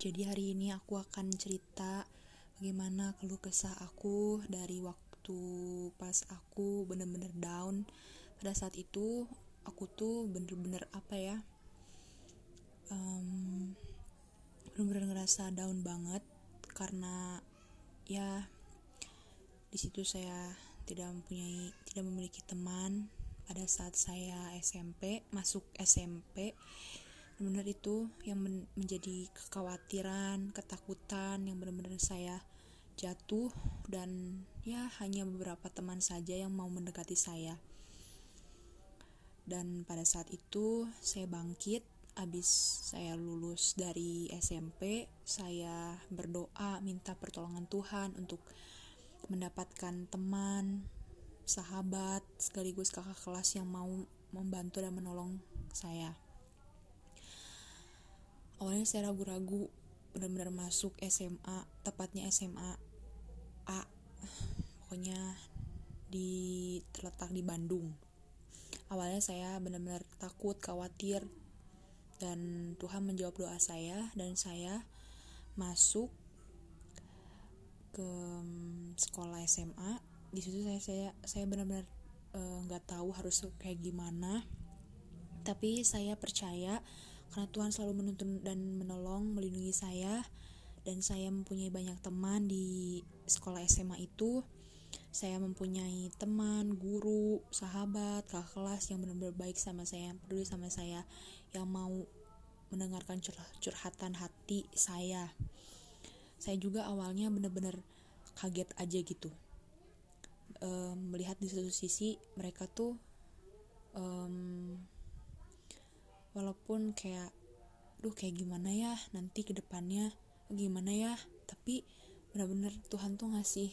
Jadi hari ini aku akan cerita bagaimana keluh kesah aku dari waktu pas aku bener-bener down. Pada saat itu aku tuh bener-bener apa ya? Um, bener-bener ngerasa down banget karena ya di situ saya tidak mempunyai tidak memiliki teman pada saat saya SMP masuk SMP benar itu yang men menjadi kekhawatiran ketakutan yang benar-benar saya jatuh dan ya hanya beberapa teman saja yang mau mendekati saya. Dan pada saat itu saya bangkit habis saya lulus dari SMP saya berdoa minta pertolongan Tuhan untuk mendapatkan teman sahabat sekaligus kakak kelas yang mau membantu dan menolong saya awalnya saya ragu-ragu benar-benar masuk SMA tepatnya SMA A pokoknya di terletak di Bandung. Awalnya saya benar-benar takut khawatir dan Tuhan menjawab doa saya dan saya masuk ke mm, sekolah SMA di situ saya saya saya benar-benar eh, nggak uh, tahu harus kayak gimana. Tapi saya percaya karena Tuhan selalu menuntun dan menolong melindungi saya dan saya mempunyai banyak teman di sekolah SMA itu saya mempunyai teman, guru, sahabat, kakak kelas yang benar-benar baik sama saya, yang peduli sama saya, yang mau mendengarkan cur curhatan hati saya. Saya juga awalnya benar-benar kaget aja gitu. Um, melihat di satu sisi mereka tuh um, walaupun kayak duh kayak gimana ya? Nanti ke depannya gimana ya? Tapi benar-benar Tuhan tuh ngasih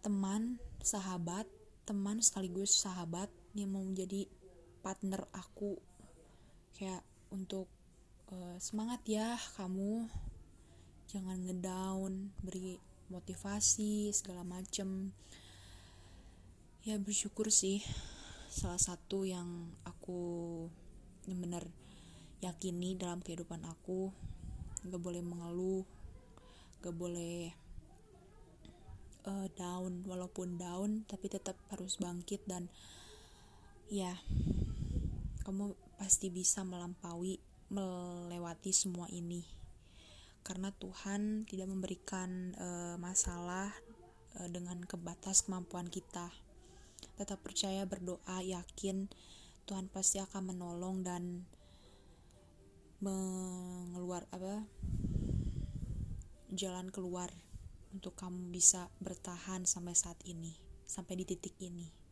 teman sahabat teman sekaligus sahabat yang mau menjadi partner aku. Kayak untuk uh, semangat ya kamu. Jangan ngedown beri motivasi segala macem. Ya bersyukur sih salah satu yang aku benar yakini dalam kehidupan aku. Gak boleh mengeluh gak boleh uh, down. Walaupun down tapi tetap harus bangkit dan ya kamu pasti bisa melampaui melewati semua ini. Karena Tuhan tidak memberikan uh, masalah uh, dengan kebatas kemampuan kita. Tetap percaya berdoa yakin Tuhan pasti akan menolong dan mengeluar apa jalan keluar untuk kamu bisa bertahan sampai saat ini sampai di titik ini